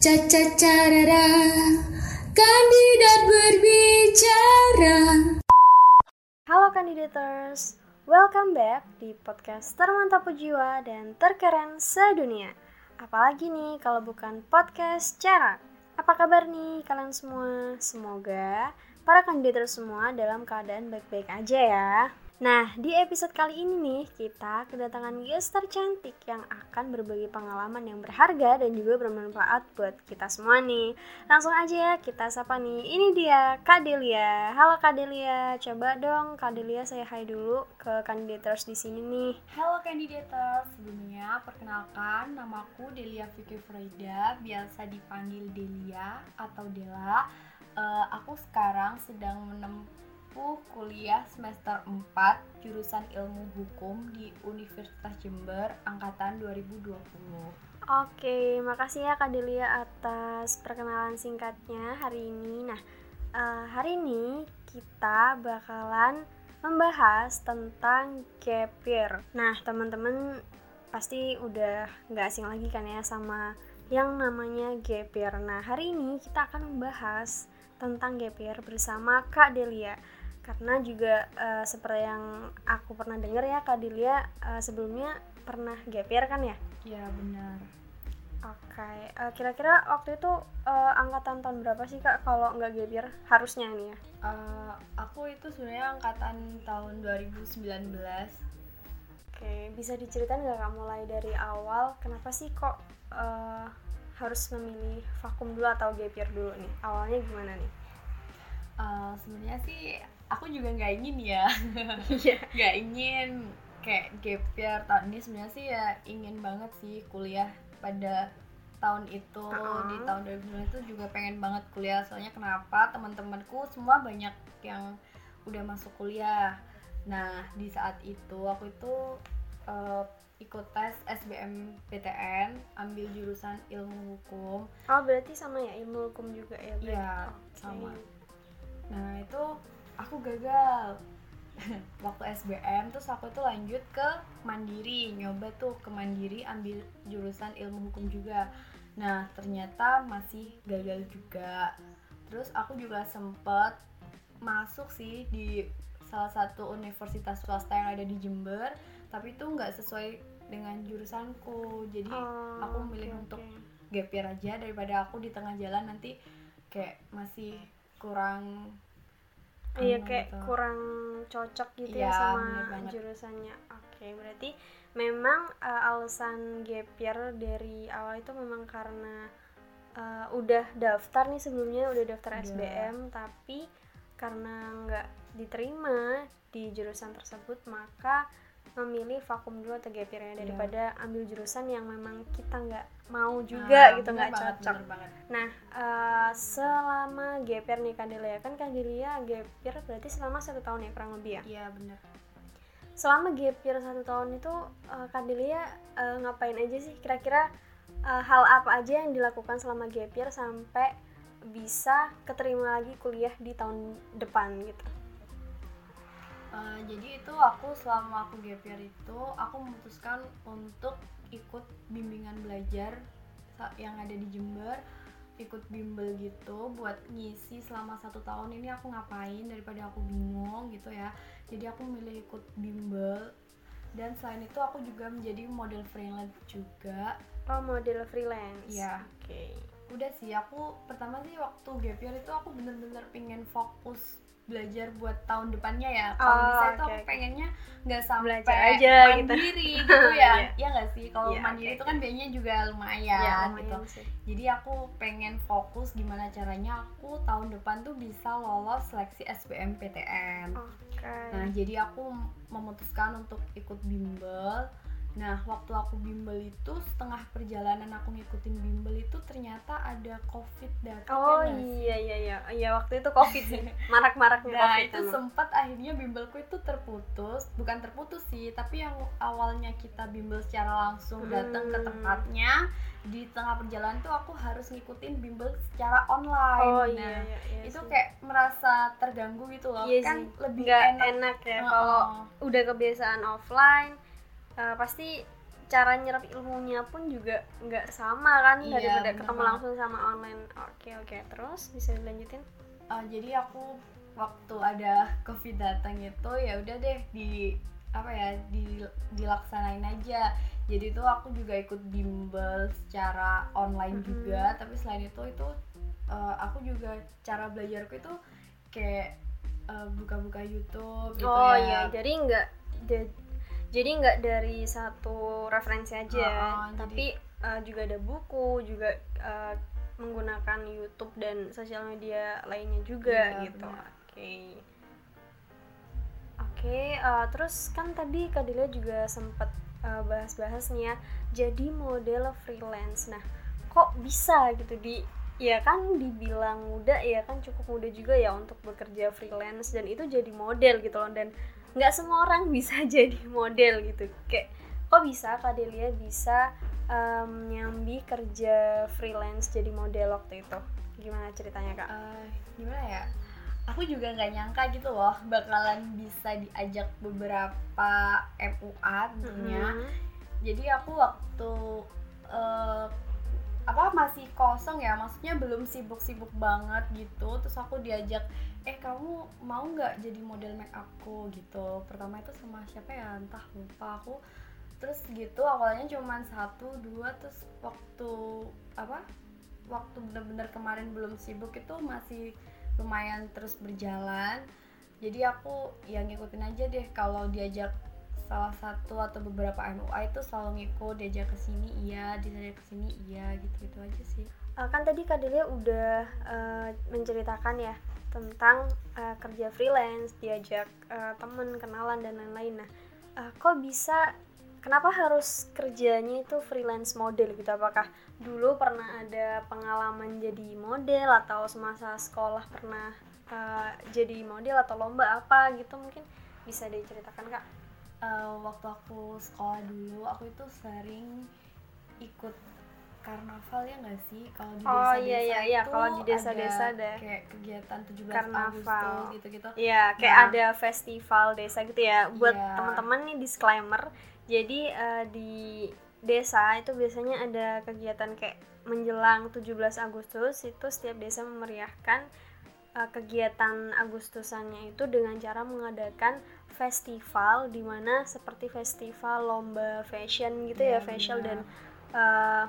Caca carara, kandidat berbicara. Halo kandidators, welcome back di podcast termantap jiwa dan terkeren sedunia. Apalagi nih kalau bukan podcast cara. Apa kabar nih kalian semua? Semoga para kandidat semua dalam keadaan baik-baik aja ya. Nah, di episode kali ini nih, kita kedatangan gestar cantik yang akan berbagi pengalaman yang berharga dan juga bermanfaat buat kita semua nih. Langsung aja ya, kita sapa nih. Ini dia, Kak Delia. Halo Kak Delia, coba dong Kak Delia saya hai dulu ke kandidators di sini nih. Halo kandidator, sebelumnya perkenalkan namaku Delia Vicky Freda, biasa dipanggil Delia atau Dela. Uh, aku sekarang sedang menempuh kuliah semester 4 jurusan ilmu hukum di Universitas Jember angkatan 2020. Oke, makasih ya Kak Delia atas perkenalan singkatnya hari ini. Nah, uh, hari ini kita bakalan membahas tentang gap year. Nah, teman-teman pasti udah nggak asing lagi kan ya sama yang namanya gap year. Nah, hari ini kita akan membahas tentang gap year bersama Kak Delia karena juga uh, seperti yang aku pernah dengar ya Kak Dilia uh, sebelumnya pernah year kan ya? Iya benar. Oke, okay. uh, eh, kira-kira waktu itu uh, angkatan tahun berapa sih kak kalau nggak year harusnya nih ya? Uh, aku itu sebenarnya angkatan tahun 2019. Oke, okay. bisa diceritain nggak kak mulai dari awal kenapa sih kok uh, harus memilih vakum dulu atau year dulu nih? Awalnya gimana nih? Uh, sebenarnya sih aku juga nggak ingin ya. Iya. nggak ingin kayak gap year tahun ini. Sebenarnya sih ya ingin banget sih kuliah pada tahun itu. Uh -huh. di tahun 2019 itu juga pengen banget kuliah. Soalnya kenapa? Teman-temanku semua banyak yang udah masuk kuliah. Nah di saat itu aku itu uh, ikut tes SBM PTN ambil jurusan ilmu hukum. Oh berarti sama ya? Ilmu hukum juga ya iya okay. sama. Nah itu aku gagal. Waktu SBM terus aku tuh lanjut ke Mandiri nyoba tuh ke Mandiri ambil jurusan ilmu hukum juga. Nah ternyata masih gagal juga. Terus aku juga sempet masuk sih di salah satu universitas swasta yang ada di Jember tapi itu nggak sesuai dengan jurusanku. Jadi oh, aku memilih okay, untuk okay. gap year aja daripada aku di tengah jalan nanti kayak masih kurang iya kayak gitu. kurang cocok gitu ya, ya sama jurusannya oke okay, berarti memang uh, alasan gap year dari awal itu memang karena uh, udah daftar nih sebelumnya udah daftar yeah. SBM tapi karena nggak diterima di jurusan tersebut maka memilih vakum dulu atau gap year ya daripada yeah. ambil jurusan yang memang kita nggak mau juga nah, gitu nggak cocok. Banget, Nah uh, selama gap year nih Kandelia kan Kandelia gap year berarti selama satu tahun ya kurang lebih ya? Iya benar. Selama gap year satu tahun itu uh, Kandelia uh, ngapain aja sih? Kira-kira uh, hal apa aja yang dilakukan selama gap year sampai bisa keterima lagi kuliah di tahun depan gitu? Uh, jadi itu aku selama aku gap year itu aku memutuskan untuk ikut bimbingan belajar yang ada di Jember. Ikut bimbel gitu buat ngisi selama satu tahun ini aku ngapain daripada aku bingung gitu ya. Jadi aku milih ikut bimbel. Dan selain itu aku juga menjadi model freelance juga. Oh model freelance? Ya oke. Okay. udah sih aku pertama sih waktu gap year itu aku bener-bener pengen fokus belajar buat tahun depannya ya kalau oh, itu okay. aku pengennya nggak sampai belajar aja gitu. mandiri gitu, gitu ya yeah. ya nggak sih kalau yeah, mandiri okay. itu kan biayanya juga lumayan, yeah, lumayan gitu sih. jadi aku pengen fokus gimana caranya aku tahun depan tuh bisa lolos seleksi SBMPTN okay. nah jadi aku memutuskan untuk ikut bimbel Nah, waktu aku bimbel itu setengah perjalanan aku ngikutin bimbel itu ternyata ada covid datang. Oh iya iya iya, iya waktu itu covid sih, marak-marak nah, covid. itu sempat akhirnya bimbelku itu terputus, bukan terputus sih, tapi yang awalnya kita bimbel secara langsung datang ke hmm. tempatnya, di tengah perjalanan tuh aku harus ngikutin bimbel secara online. Oh iya, nah, iya, iya itu sih. kayak merasa terganggu gitu loh. Iya kan sih. lebih Nggak enak, enak ya kalau udah kebiasaan offline uh, pasti cara nyerap ilmunya pun juga nggak sama kan? Iya, daripada ketemu langsung sama online. Oke oke. Terus bisa dilanjutin? Uh, jadi aku waktu ada covid datang itu ya udah deh di apa ya di dilaksanain aja. Jadi itu aku juga ikut bimbel secara online mm -hmm. juga. Tapi selain itu itu uh, aku juga cara belajarku itu kayak buka buka-buka YouTube gitu oh ya. iya. Jadi nggak jadi nggak dari satu referensi aja uh, tapi jadi... uh, juga ada buku juga uh, menggunakan YouTube dan sosial media lainnya juga iya, gitu. oke. Okay. oke okay, uh, terus kan tadi Kadila juga sempat uh, bahas-bahas nih ya jadi model freelance. Nah kok bisa gitu di ya kan dibilang muda ya kan cukup muda juga ya untuk bekerja freelance dan itu jadi model gitu loh. Dan nggak semua orang bisa jadi model gitu kayak kok bisa Kak Delia bisa um, nyambi kerja freelance jadi model waktu itu gimana ceritanya kak? Uh, gimana ya? Aku juga nggak nyangka gitu loh bakalan bisa diajak beberapa MUA tentunya. Mm -hmm. Jadi aku waktu uh, apa masih kosong ya maksudnya belum sibuk-sibuk banget gitu. Terus aku diajak eh kamu mau nggak jadi model make upku? gitu. Pertama itu sama siapa ya? Entah lupa aku. Terus gitu awalnya cuma satu dua terus waktu apa waktu bener-bener kemarin belum sibuk itu masih lumayan terus berjalan. Jadi aku yang ngikutin aja deh kalau diajak salah satu atau beberapa MUA itu selalu ngikut diajak ke sini iya diajak ke sini iya gitu gitu aja sih. Uh, kan tadi Kak udah uh, menceritakan ya tentang uh, kerja freelance diajak uh, temen kenalan dan lain-lain. Nah uh, kok bisa kenapa harus kerjanya itu freelance model gitu? Apakah dulu pernah ada pengalaman jadi model atau semasa sekolah pernah uh, jadi model atau lomba apa gitu mungkin? Bisa diceritakan kak uh, waktu aku sekolah dulu aku itu sering ikut karnaval ya nggak sih kalau di desa-desa oh, iya, iya, iya. kalau di desa-desa ada kayak kegiatan 17 karnaval gitu-gitu. Iya, kayak nah, ada festival desa gitu ya. Buat yeah. teman-teman nih disclaimer. Jadi uh, di desa itu biasanya ada kegiatan kayak menjelang 17 Agustus itu setiap desa memeriahkan uh, kegiatan Agustusannya itu dengan cara mengadakan festival di mana seperti festival lomba fashion gitu ya, ya fashion dan uh,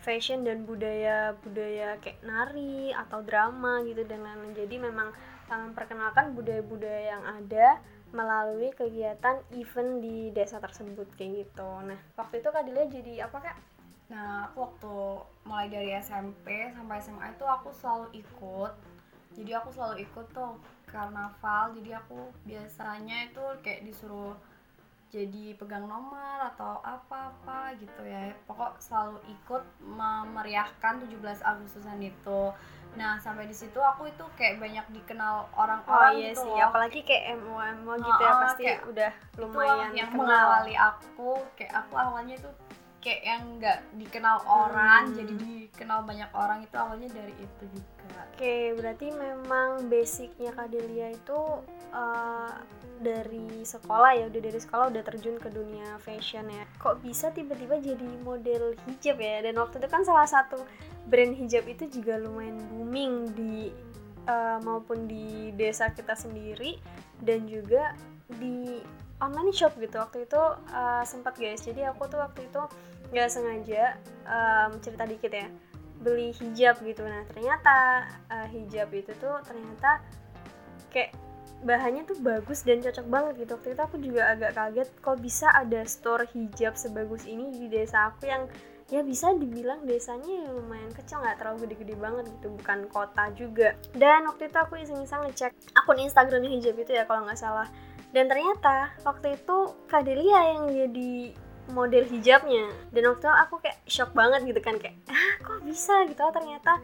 fashion dan budaya budaya kayak nari atau drama gitu dan lain-lain. Jadi memang memperkenalkan budaya-budaya yang ada melalui kegiatan event di desa tersebut kayak gitu. Nah waktu itu kak Dilia jadi apa kak? Nah aku waktu mulai dari SMP sampai SMA itu aku selalu ikut jadi aku selalu ikut tuh karnaval jadi aku biasanya itu kayak disuruh jadi pegang nomor atau apa-apa gitu ya pokok selalu ikut memeriahkan 17 Agustusan itu nah sampai di situ aku itu kayak banyak dikenal orang-orang oh, iya gitu sih. loh apalagi kayak MO MO gitu ya pasti kayak udah lumayan yang kenal. mengawali aku kayak aku awalnya itu kayak yang nggak dikenal orang hmm. jadi dikenal banyak orang itu awalnya dari itu juga Oke, berarti memang basicnya Kak Delia itu uh, dari sekolah ya, udah dari sekolah udah terjun ke dunia fashion ya. Kok bisa tiba-tiba jadi model hijab ya? Dan waktu itu kan salah satu brand hijab itu juga lumayan booming di uh, maupun di desa kita sendiri dan juga di online shop gitu. Waktu itu uh, sempat guys. Jadi aku tuh waktu itu nggak sengaja um, cerita dikit ya. Beli hijab gitu. Nah ternyata uh, hijab itu tuh ternyata kayak bahannya tuh bagus dan cocok banget gitu. Waktu itu aku juga agak kaget kok bisa ada store hijab sebagus ini di desa aku yang ya bisa dibilang desanya lumayan kecil nggak terlalu gede-gede banget gitu. Bukan kota juga. Dan waktu itu aku iseng-iseng ngecek akun instagramnya hijab itu ya kalau nggak salah dan ternyata waktu itu Kadelia yang jadi model hijabnya. Dan waktu itu aku kayak shock banget gitu kan kayak ah kok bisa gitu? Oh, ternyata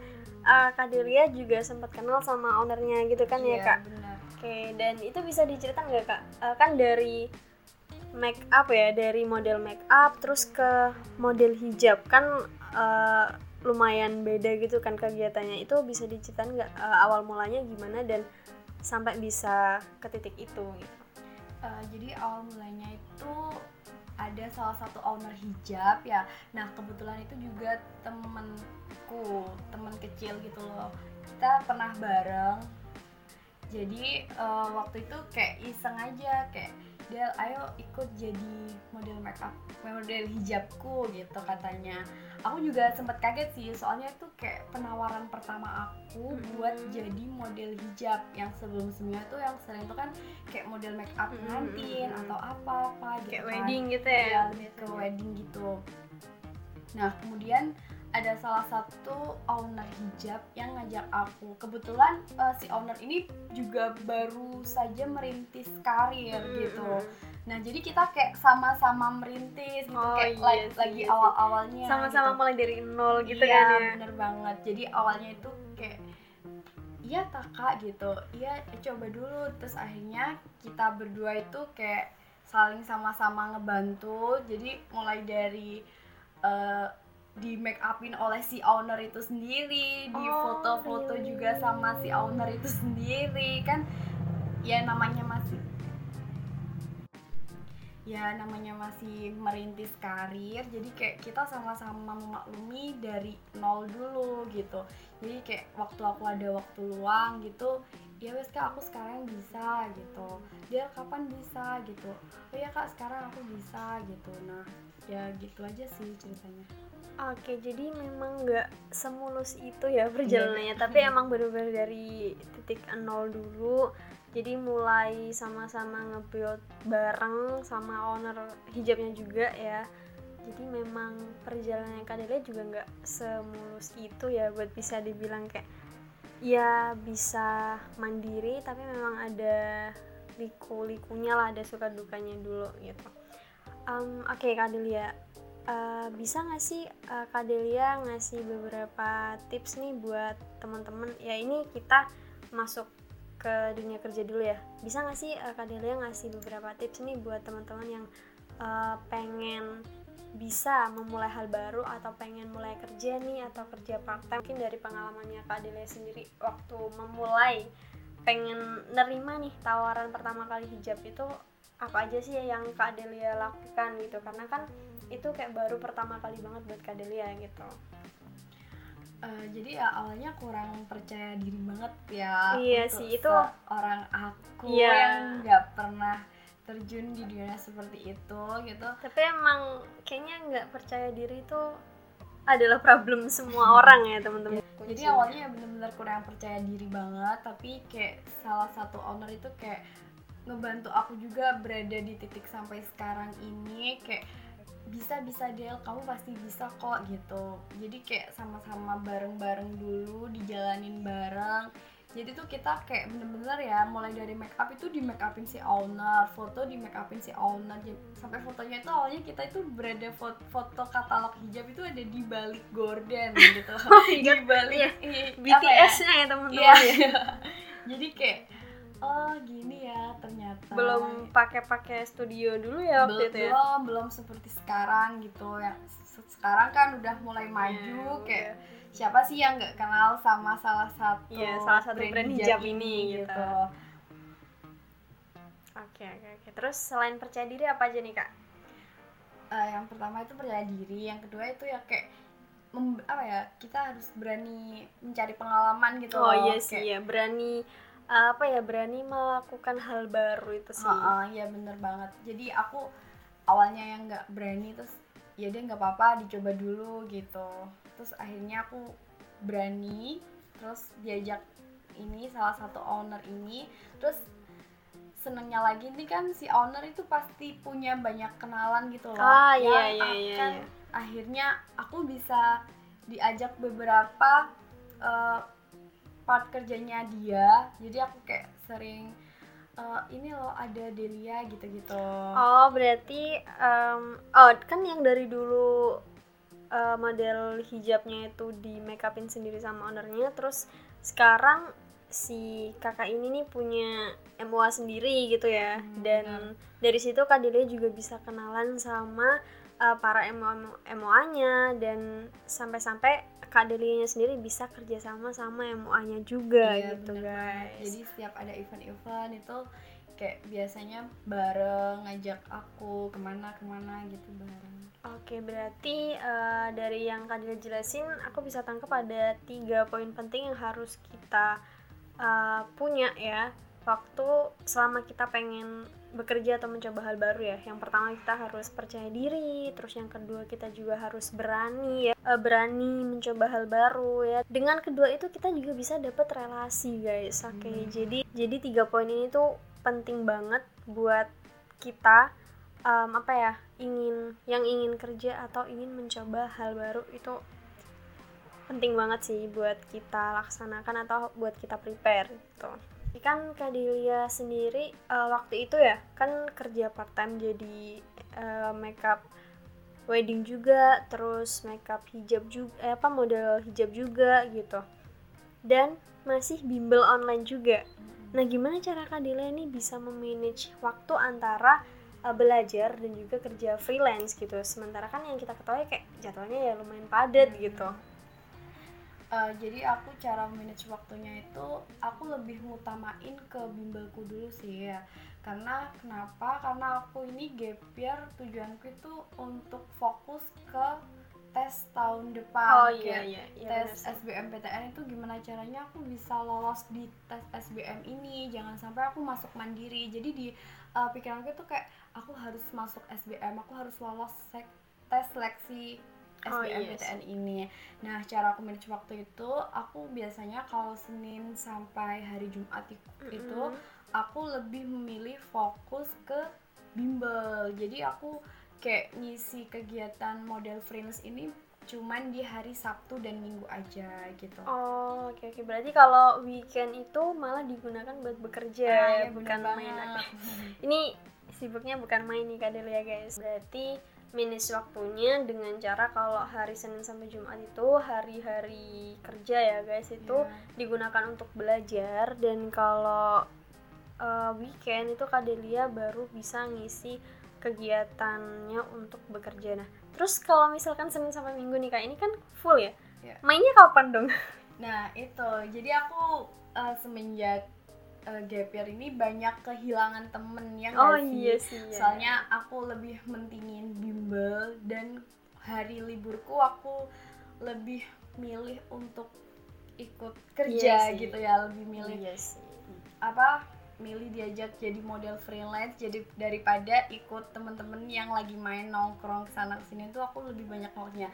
uh, Kak Delia juga sempat kenal sama ownernya gitu kan ya, iya, ya kak oke okay, dan itu bisa diceritakan nggak kak? Uh, kan dari make up ya dari model make up terus ke model hijab. Kan uh, lumayan beda gitu kan kegiatannya. Itu bisa diceritakan nggak uh, awal mulanya gimana dan sampai bisa ke titik itu gitu uh, jadi awal mulanya itu ada salah satu owner hijab ya. Nah kebetulan itu juga temenku temen kecil gitu loh. Kita pernah bareng. Jadi uh, waktu itu kayak iseng aja kayak Del ayo ikut jadi model makeup model hijabku gitu katanya aku juga sempat kaget sih soalnya itu kayak penawaran pertama aku hmm. buat jadi model hijab yang sebelum sebelumnya tuh yang sering tuh kan kayak model make up pengantin hmm. atau apa apa gitu kayak kan. wedding gitu ya, ya ke wedding gitu nah kemudian ada salah satu owner hijab yang ngajak aku. Kebetulan uh, si owner ini juga baru saja merintis karir hmm. gitu. Nah, jadi kita kayak sama-sama merintis gitu oh, kayak iya, like, sih, lagi iya awal-awalnya sama-sama gitu. mulai dari nol gitu iya, kan ya. bener banget. Jadi awalnya itu kayak iya kakak gitu. Iya, coba dulu terus akhirnya kita berdua itu kayak saling sama-sama ngebantu. Jadi mulai dari uh, di make upin oleh si owner itu sendiri, di oh, foto-foto really? juga sama si owner itu sendiri kan? Ya namanya masih ya namanya masih merintis karir jadi kayak kita sama-sama memaklumi dari nol dulu gitu. Jadi kayak waktu aku ada waktu luang gitu ya wes kak aku sekarang bisa gitu. Dia kapan bisa gitu. Oh ya kak sekarang aku bisa gitu. Nah ya gitu aja sih ceritanya Oke, jadi memang nggak semulus itu ya perjalanannya, yeah. tapi emang benar-benar dari titik nol dulu. Jadi mulai sama-sama nge-build bareng sama owner hijabnya juga ya. Jadi memang perjalanan Kadelia juga nggak semulus itu ya buat bisa dibilang kayak ya bisa mandiri tapi memang ada liku-likunya lah ada suka dukanya dulu gitu. Um, Oke okay, Kadelia, uh, bisa nggak sih uh, Kak Delia ngasih beberapa tips nih buat teman-teman? Ya ini kita masuk ke dunia kerja dulu ya. Bisa nggak sih uh, Kak Delia ngasih beberapa tips nih buat teman-teman yang uh, pengen bisa memulai hal baru atau pengen mulai kerja nih atau kerja part time mungkin dari pengalamannya Kak Delia sendiri waktu memulai pengen nerima nih tawaran pertama kali hijab itu apa aja sih yang Kak Delia lakukan gitu. Karena kan itu kayak baru pertama kali banget buat Kak Delia gitu. Uh, jadi ya awalnya kurang percaya diri banget ya iya sih itu orang aku yeah. yang nggak pernah terjun di dunia seperti itu gitu. Tapi emang kayaknya nggak percaya diri itu adalah problem semua orang ya teman-teman. Ya, jadi awalnya ya bener-bener kurang percaya diri banget tapi kayak salah satu owner itu kayak ngebantu aku juga berada di titik sampai sekarang ini kayak bisa bisa Del kamu pasti bisa kok gitu. Jadi kayak sama-sama bareng-bareng dulu dijalanin bareng. Jadi tuh kita kayak bener-bener ya mulai dari make up itu di make upin si owner foto di make upin si owner. Sampai fotonya itu awalnya kita itu berada foto, foto katalog hijab itu ada di balik gorden gitu. Oh, di balik iya. BTS-nya ya, ya teman-teman iya. ya. jadi kayak oh gini ya ternyata belum pakai-pakai studio dulu ya waktu belum, itu ya belum belum seperti sekarang gitu ya sekarang kan udah mulai iya, maju yeah, kayak yeah. siapa sih yang nggak kenal sama salah satu yeah, salah satu brand, brand hijab, ini, ini gitu, gitu. Oke oke oke. Terus selain percaya diri apa aja nih kak? Uh, yang pertama itu percaya diri, yang kedua itu ya kayak mem, apa ya kita harus berani mencari pengalaman gitu. Oh iya sih ya berani apa ya berani melakukan hal baru itu sih. Uh, uh, ya bener banget. Jadi aku awalnya yang nggak berani terus ya dia nggak apa-apa dicoba dulu gitu. Terus akhirnya aku berani terus diajak ini salah satu owner ini terus senengnya lagi nih kan si owner itu pasti punya banyak kenalan gitu loh ah, iya, iya, iya, iya. akhirnya aku bisa diajak beberapa uh, part kerjanya dia. Jadi aku kayak sering uh, ini loh ada Delia gitu-gitu. Oh berarti um, oh kan yang dari dulu uh, model hijabnya itu di make upin sendiri sama ownernya terus sekarang si kakak ini nih punya MOA sendiri gitu ya. Hmm, dan dari situ Kak Delia juga bisa kenalan sama uh, para MOA MOA-nya dan sampai-sampai Kak Delianya sendiri bisa kerjasama sama MUA-nya juga iya, gitu guys. Jadi setiap ada event-event itu kayak biasanya bareng ngajak aku ke mana ke mana gitu bareng. Oke, berarti uh, dari yang kalian jelasin, aku bisa tangkap ada tiga poin penting yang harus kita uh, punya ya waktu selama kita pengen bekerja atau mencoba hal baru ya. Yang pertama kita harus percaya diri, terus yang kedua kita juga harus berani ya, uh, berani mencoba hal baru ya. Dengan kedua itu kita juga bisa dapat relasi guys. Oke, okay, hmm. jadi jadi tiga poin ini tuh penting banget buat kita um, apa ya ingin yang ingin kerja atau ingin mencoba hal baru itu penting banget sih buat kita laksanakan atau buat kita prepare gitu. Kan Kak sendiri uh, waktu itu ya kan kerja part time jadi uh, makeup wedding juga, terus makeup hijab juga, eh, apa model hijab juga gitu. Dan masih bimbel online juga. Nah, gimana cara Kak ini bisa memanage waktu antara uh, belajar dan juga kerja freelance gitu sementara kan yang kita ketahui kayak jadwalnya ya lumayan padat gitu uh, jadi aku cara manage waktunya itu aku lebih ngutamain ke bimbelku dulu sih ya. Karena kenapa? Karena aku ini gap year tujuanku itu untuk fokus ke tes tahun depan. Oh, iya, iya, iya, tes SBMPTN itu gimana caranya aku bisa lolos di tes SBM ini. Jangan sampai aku masuk mandiri. Jadi di uh, pikiranku itu kayak aku harus masuk SBM aku harus lolos tes seleksi SBMPTN oh, yes. ini. Nah, cara aku manage waktu itu, aku biasanya kalau Senin sampai hari Jumat itu, mm -hmm. itu aku lebih memilih fokus ke bimbel. Jadi aku kayak ngisi kegiatan model freelance ini cuman di hari Sabtu dan Minggu aja gitu. Oh, oke okay, oke. Okay. Berarti kalau weekend itu malah digunakan buat bekerja nah, ya, bukan main. ini sibuknya bukan main nih Kak ya guys berarti minus waktunya dengan cara kalau hari Senin sampai Jumat itu hari-hari kerja ya guys itu yeah. digunakan untuk belajar. Dan kalau uh, weekend itu Kak Delia baru bisa ngisi kegiatannya untuk bekerja. Nah terus kalau misalkan Senin sampai Minggu nih Kak ini kan full ya? Yeah. mainnya kapan dong? Nah itu. Jadi aku uh, semenjak uh, gap year ini banyak kehilangan temen yang oh, sih? Iya sih iya. soalnya aku lebih mentingin bimbel dan hari liburku aku lebih milih untuk ikut kerja iya gitu ya lebih milih iya sih. apa milih diajak jadi model freelance jadi daripada ikut temen-temen yang lagi main nongkrong ke sana ke sini itu aku lebih banyak waktunya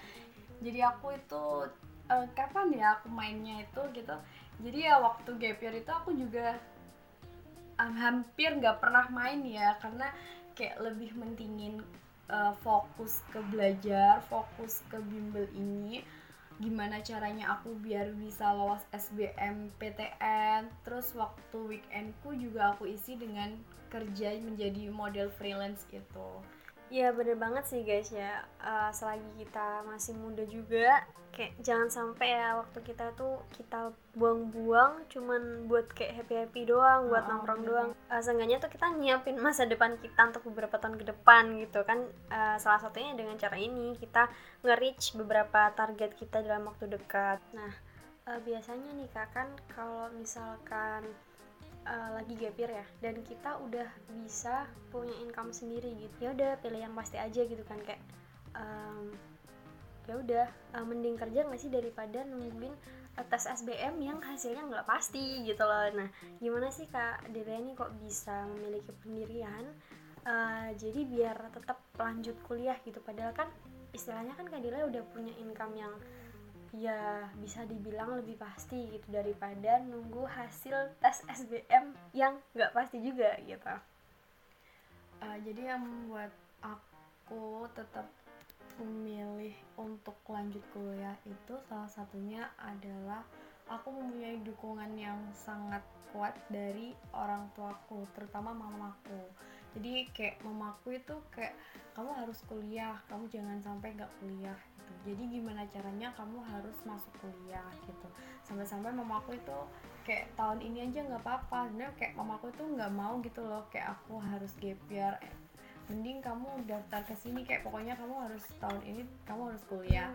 jadi aku itu uh, kapan ya aku mainnya itu gitu jadi ya waktu gap year itu aku juga um, hampir nggak pernah main ya karena kayak lebih mentingin uh, fokus ke belajar fokus ke bimbel ini. Gimana caranya aku biar bisa lolos SBM PTN terus waktu weekendku juga aku isi dengan kerja menjadi model freelance itu Iya bener banget sih guys ya. Uh, selagi kita masih muda juga kayak jangan sampai ya waktu kita tuh kita buang-buang cuman buat kayak happy-happy doang buat oh, nongkrong bener. doang. uh, seenggaknya tuh kita nyiapin masa depan kita untuk beberapa tahun ke depan gitu kan. Uh, salah satunya dengan cara ini kita nge-reach beberapa target kita dalam waktu dekat. Nah uh, biasanya nih kak kan kalau misalkan uh, lagi gapir ya dan kita udah bisa punya income sendiri gitu. Ya udah pilih yang pasti aja gitu kan kayak um, ya udah uh, mending kerja nggak sih daripada nungguin uh, tes SBM yang hasilnya nggak pasti gitu loh. Nah gimana sih kak Dede ini kok bisa memiliki pendirian? Uh, jadi biar tetap lanjut kuliah gitu. Padahal kan istilahnya kan kak Dila udah punya income yang ya bisa dibilang lebih pasti gitu daripada nunggu hasil tes SBM yang nggak pasti juga gitu. Uh, jadi yang membuat aku tetap memilih untuk lanjut kuliah itu salah satunya adalah aku mempunyai dukungan yang sangat kuat dari orang tuaku, terutama mamaku. Jadi kayak mamaku itu kayak kamu harus kuliah, kamu jangan sampai nggak kuliah jadi gimana caranya kamu harus masuk kuliah gitu. Sampai-sampai mamaku itu kayak tahun ini aja nggak apa-apa. Sebenarnya kayak mamaku tuh nggak mau gitu loh kayak aku harus gap year mending kamu daftar ke sini kayak pokoknya kamu harus tahun ini kamu harus kuliah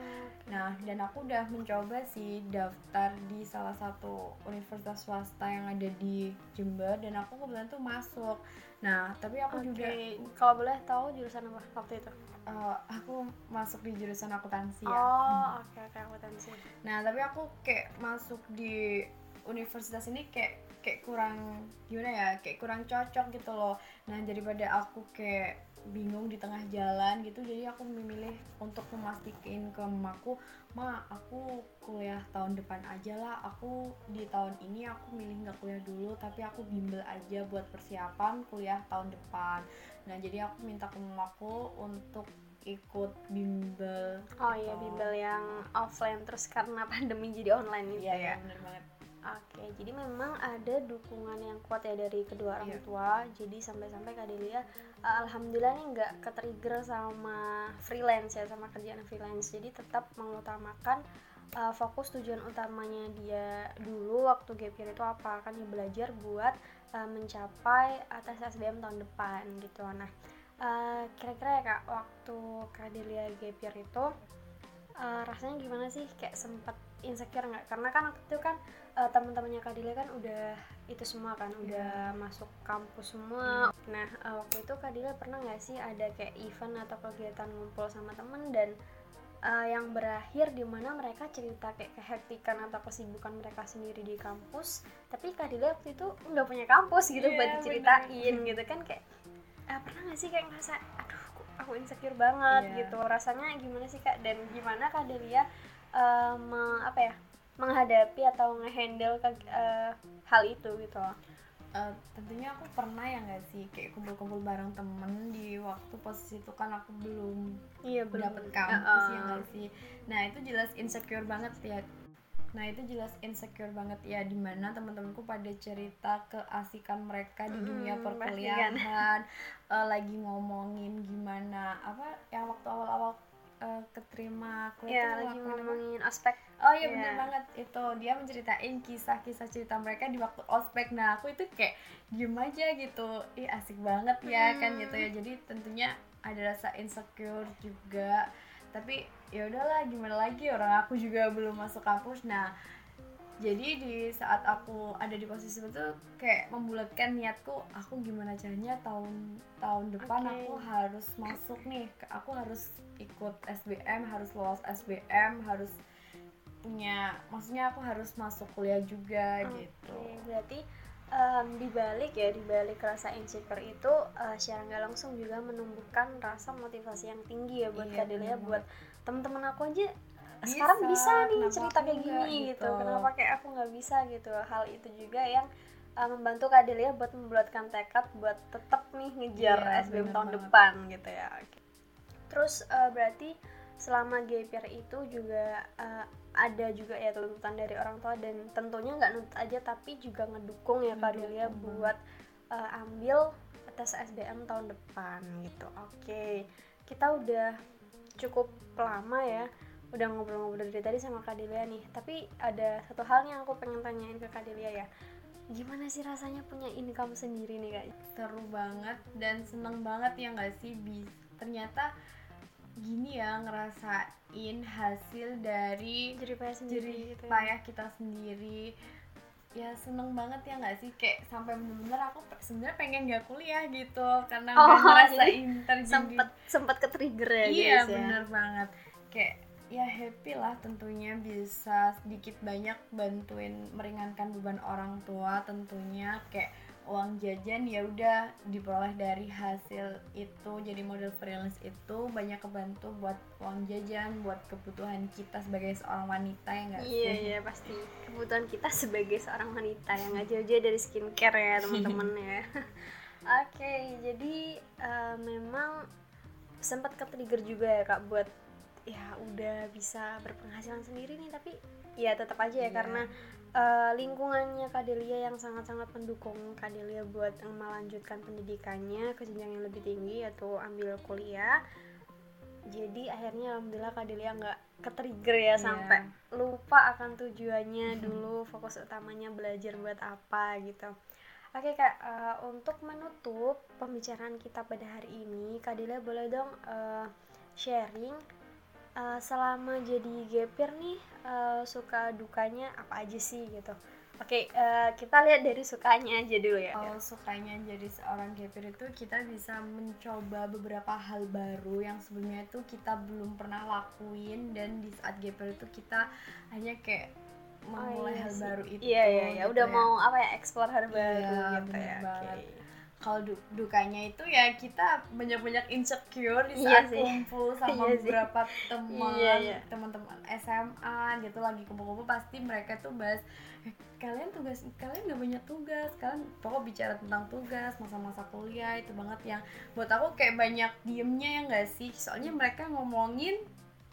nah dan aku udah mencoba sih daftar di salah satu universitas swasta yang ada di Jember dan aku kebetulan tuh masuk. Nah, tapi aku okay. juga kalau boleh tahu jurusan apa waktu itu? Uh, aku masuk di jurusan akuntansi ya. Oh, oke okay, oke okay, akuntansi. Nah, tapi aku kayak masuk di universitas ini kayak kayak kurang gimana ya kayak kurang cocok gitu loh. Nah daripada aku kayak bingung di tengah jalan gitu jadi aku memilih untuk memastikan ke mamaku ma aku kuliah tahun depan aja lah. Aku di tahun ini aku milih nggak kuliah dulu tapi aku bimbel aja buat persiapan kuliah tahun depan. Nah jadi aku minta ke mamaku untuk ikut bimbel oh gitu. iya bimbel yang offline terus karena pandemi jadi online gitu iya, ya, ya. bener banget Oke, jadi memang ada dukungan yang kuat ya dari kedua orang yeah. tua. Jadi sampai-sampai Kak Delia, uh, alhamdulillah nih nggak ketrigger sama freelance ya, sama kerjaan freelance. Jadi tetap mengutamakan uh, fokus tujuan utamanya dia dulu waktu gap year itu apa? Kan dia belajar buat uh, mencapai tes SBM tahun depan gitu. Nah, uh, kira-kira ya kak, waktu Kak Delia gap year itu uh, rasanya gimana sih? Kayak sempat insecure nggak? Karena kan waktu itu kan uh, teman-temannya Kadila kan udah itu semua kan yeah. udah masuk kampus semua yeah. nah uh, waktu itu Kadila pernah nggak sih ada kayak event atau kegiatan ngumpul sama temen dan uh, yang berakhir di mana mereka cerita kayak kehektikan atau kesibukan mereka sendiri di kampus tapi Kadila waktu itu nggak punya kampus gitu yeah, buat diceritain bener. gitu kan kayak uh, pernah nggak sih kayak ngerasa aduh aku insecure banget yeah. gitu rasanya gimana sih kak dan gimana Kak Delia uh, apa ya menghadapi atau ngehandle ke uh, hal itu gitu loh. Uh, tentunya aku pernah ya nggak sih kayak kumpul-kumpul bareng temen di waktu posisi itu kan aku belum iya, belum dapet kampus uh, uh. ya nggak sih nah itu jelas insecure banget ya nah itu jelas insecure banget ya di mana teman-temanku pada cerita keasikan mereka di dunia hmm, perkuliahan uh, lagi ngomongin gimana apa yang waktu awal-awal uh, keterima kuliah ya, lagi ngomongin aspek oh iya yeah. bener banget. Itu dia menceritain kisah-kisah cerita mereka di waktu ospek. Nah aku itu kayak diem aja gitu. Ih asik banget ya hmm. kan gitu ya. Jadi tentunya ada rasa insecure juga. Tapi ya udahlah gimana lagi? Orang aku juga belum masuk kampus. Nah jadi di saat aku ada di posisi itu kayak membulatkan niatku aku gimana caranya tahun tahun depan okay. aku harus masuk nih aku harus ikut SBM harus lolos SBM harus punya maksudnya aku harus masuk kuliah juga okay. gitu berarti um, dibalik ya dibalik rasa insecure itu uh, secara nggak langsung juga menumbuhkan rasa motivasi yang tinggi ya buat iya, Kadelia buat teman-teman aku aja bisa, sekarang bisa nih cerita kayak gini gitu. gitu kenapa kayak aku nggak bisa gitu hal itu juga yang uh, membantu Kak Delia buat membuatkan tekad buat tetap nih ngejar yeah, SBM tahun banget. depan gitu ya terus uh, berarti selama GPR itu juga uh, ada juga ya tuntutan dari orang tua dan tentunya nggak nuntut aja tapi juga ngedukung ya Kak Delia buat uh, ambil tes SBM tahun depan gitu oke okay. kita udah cukup lama ya udah ngobrol-ngobrol dari tadi sama Kak Delia nih. Tapi ada satu hal yang aku pengen tanyain ke Kak Delia ya. Gimana sih rasanya punya income sendiri nih kak? Seru banget dan seneng banget ya nggak sih? Bis ternyata gini ya ngerasain hasil dari jerih payah sendiri gitu ya. payah kita sendiri. Ya seneng banget ya nggak sih? Kayak sampai bener-bener aku sebenarnya pengen gak kuliah gitu karena oh, ngerasain terjadi sempet sempet ke trigger ya iya guys, ya. bener banget. Kayak ya happy lah tentunya bisa sedikit banyak bantuin meringankan beban orang tua tentunya. Kayak uang jajan ya udah diperoleh dari hasil itu jadi model freelance itu banyak kebantu buat uang jajan buat kebutuhan kita sebagai seorang wanita ya nggak iya iya pasti. Kebutuhan kita sebagai seorang wanita yang nggak jauh-jauh dari skincare ya teman-teman ya. Oke okay, jadi uh, memang sempat ke trigger juga ya kak buat ya udah bisa berpenghasilan sendiri nih tapi ya tetap aja ya yeah. karena uh, lingkungannya Kadelia yang sangat-sangat mendukung Kadelia buat melanjutkan pendidikannya ke jenjang yang lebih tinggi atau ambil kuliah jadi akhirnya alhamdulillah Kadelia nggak ketrigger ya yeah. sampai lupa akan tujuannya dulu fokus utamanya belajar buat apa gitu Oke kak, uh, untuk menutup pembicaraan kita pada hari ini, Kak Delia boleh dong uh, sharing uh, selama jadi gapir nih uh, suka dukanya apa aja sih gitu Oke, okay, uh, kita lihat dari sukanya aja dulu ya. Kalau sukanya jadi seorang gapir itu kita bisa mencoba beberapa hal baru yang sebelumnya itu kita belum pernah lakuin dan di saat gapir itu kita hanya kayak memulai oh, iya hal sih. baru itu. Iya iya ya, gitu udah ya. mau apa ya explore hal iya, baru gitu ya. Okay kalau du dukanya itu ya kita banyak-banyak insecure di iya saat iya kumpul sama iya beberapa teman iya, iya. teman-teman SMA gitu lagi kumpul-kumpul pasti mereka tuh bahas eh, kalian tugas kalian gak banyak tugas kalian pokok bicara tentang tugas masa-masa kuliah itu banget yang buat aku kayak banyak diemnya ya gak sih? Soalnya mereka ngomongin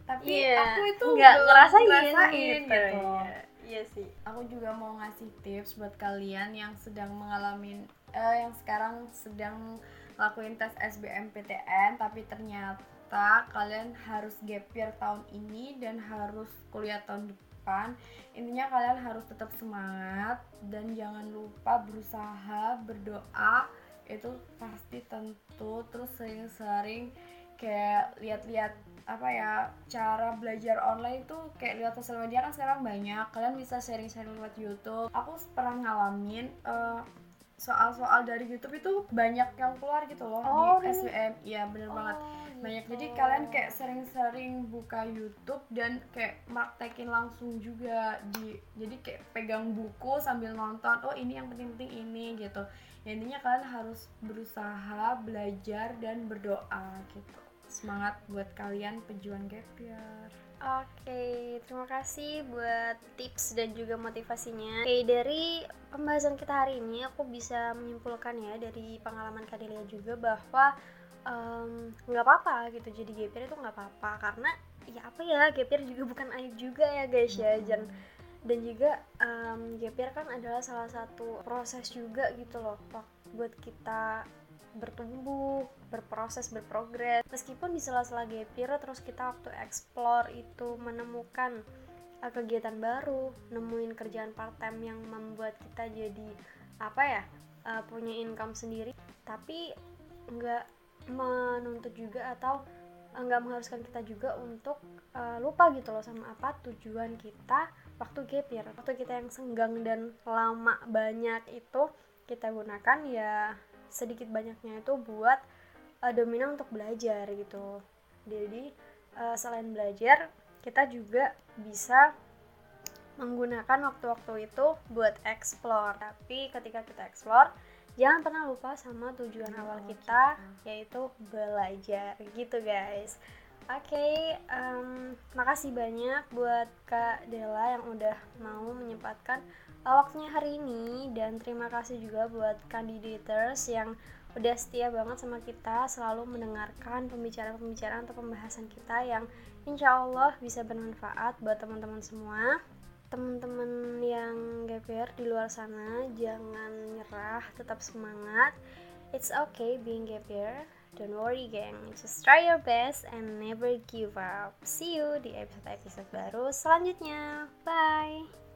tapi iya, aku itu nggak ngerasain, ngerasain gitu, gitu. Iya. iya sih. Aku juga mau ngasih tips buat kalian yang sedang mengalami uh, yang sekarang sedang lakuin tes SBMPTN tapi ternyata kalian harus gap year tahun ini dan harus kuliah tahun depan. Intinya kalian harus tetap semangat dan jangan lupa berusaha berdoa. Itu pasti tentu. Terus sering-sering kayak lihat-lihat apa ya cara belajar online itu kayak lihat sosial media kan sekarang banyak. Kalian bisa sharing-sharing lewat YouTube. Aku pernah ngalamin uh, soal-soal dari YouTube itu banyak yang keluar gitu loh oh, di SWM iya bener oh, banget. banyak. Gitu. jadi kalian kayak sering-sering buka YouTube dan kayak praktekin langsung juga di jadi kayak pegang buku sambil nonton oh ini yang penting-penting ini gitu. Ya, intinya kalian harus berusaha belajar dan berdoa gitu. Semangat buat kalian pejuang gap year Oke, terima kasih buat tips dan juga motivasinya. Oke, dari pembahasan kita hari ini aku bisa menyimpulkan ya dari pengalaman Kadelia juga bahwa nggak um, apa-apa gitu jadi gapir itu nggak apa-apa. Karena ya apa ya gapir juga bukan aib juga ya guys ya. Dan dan juga um, gapir kan adalah salah satu proses juga gitu loh buat kita bertumbuh, berproses, berprogres. Meskipun di sela-sela gap year terus kita waktu explore itu menemukan uh, kegiatan baru, nemuin kerjaan part time yang membuat kita jadi apa ya uh, punya income sendiri, tapi nggak menuntut juga atau eh, nggak mengharuskan kita juga untuk uh, lupa gitu loh sama apa tujuan kita waktu gap year waktu kita yang senggang dan lama banyak itu kita gunakan ya sedikit banyaknya itu buat uh, dominan untuk belajar gitu. Jadi uh, selain belajar kita juga bisa menggunakan waktu-waktu itu buat explore. Tapi ketika kita explore jangan pernah lupa sama tujuan awal kita yaitu belajar. Gitu guys. Oke, okay, um, makasih banyak buat Kak Dela yang udah mau menyempatkan waktunya hari ini dan terima kasih juga buat kandidators yang udah setia banget sama kita selalu mendengarkan pembicaraan-pembicaraan atau pembahasan kita yang insya Allah bisa bermanfaat buat teman-teman semua. Teman-teman yang GPR di luar sana jangan nyerah tetap semangat. It's okay being GPR. Don't worry gang. Just try your best and never give up. See you di episode-episode baru selanjutnya. Bye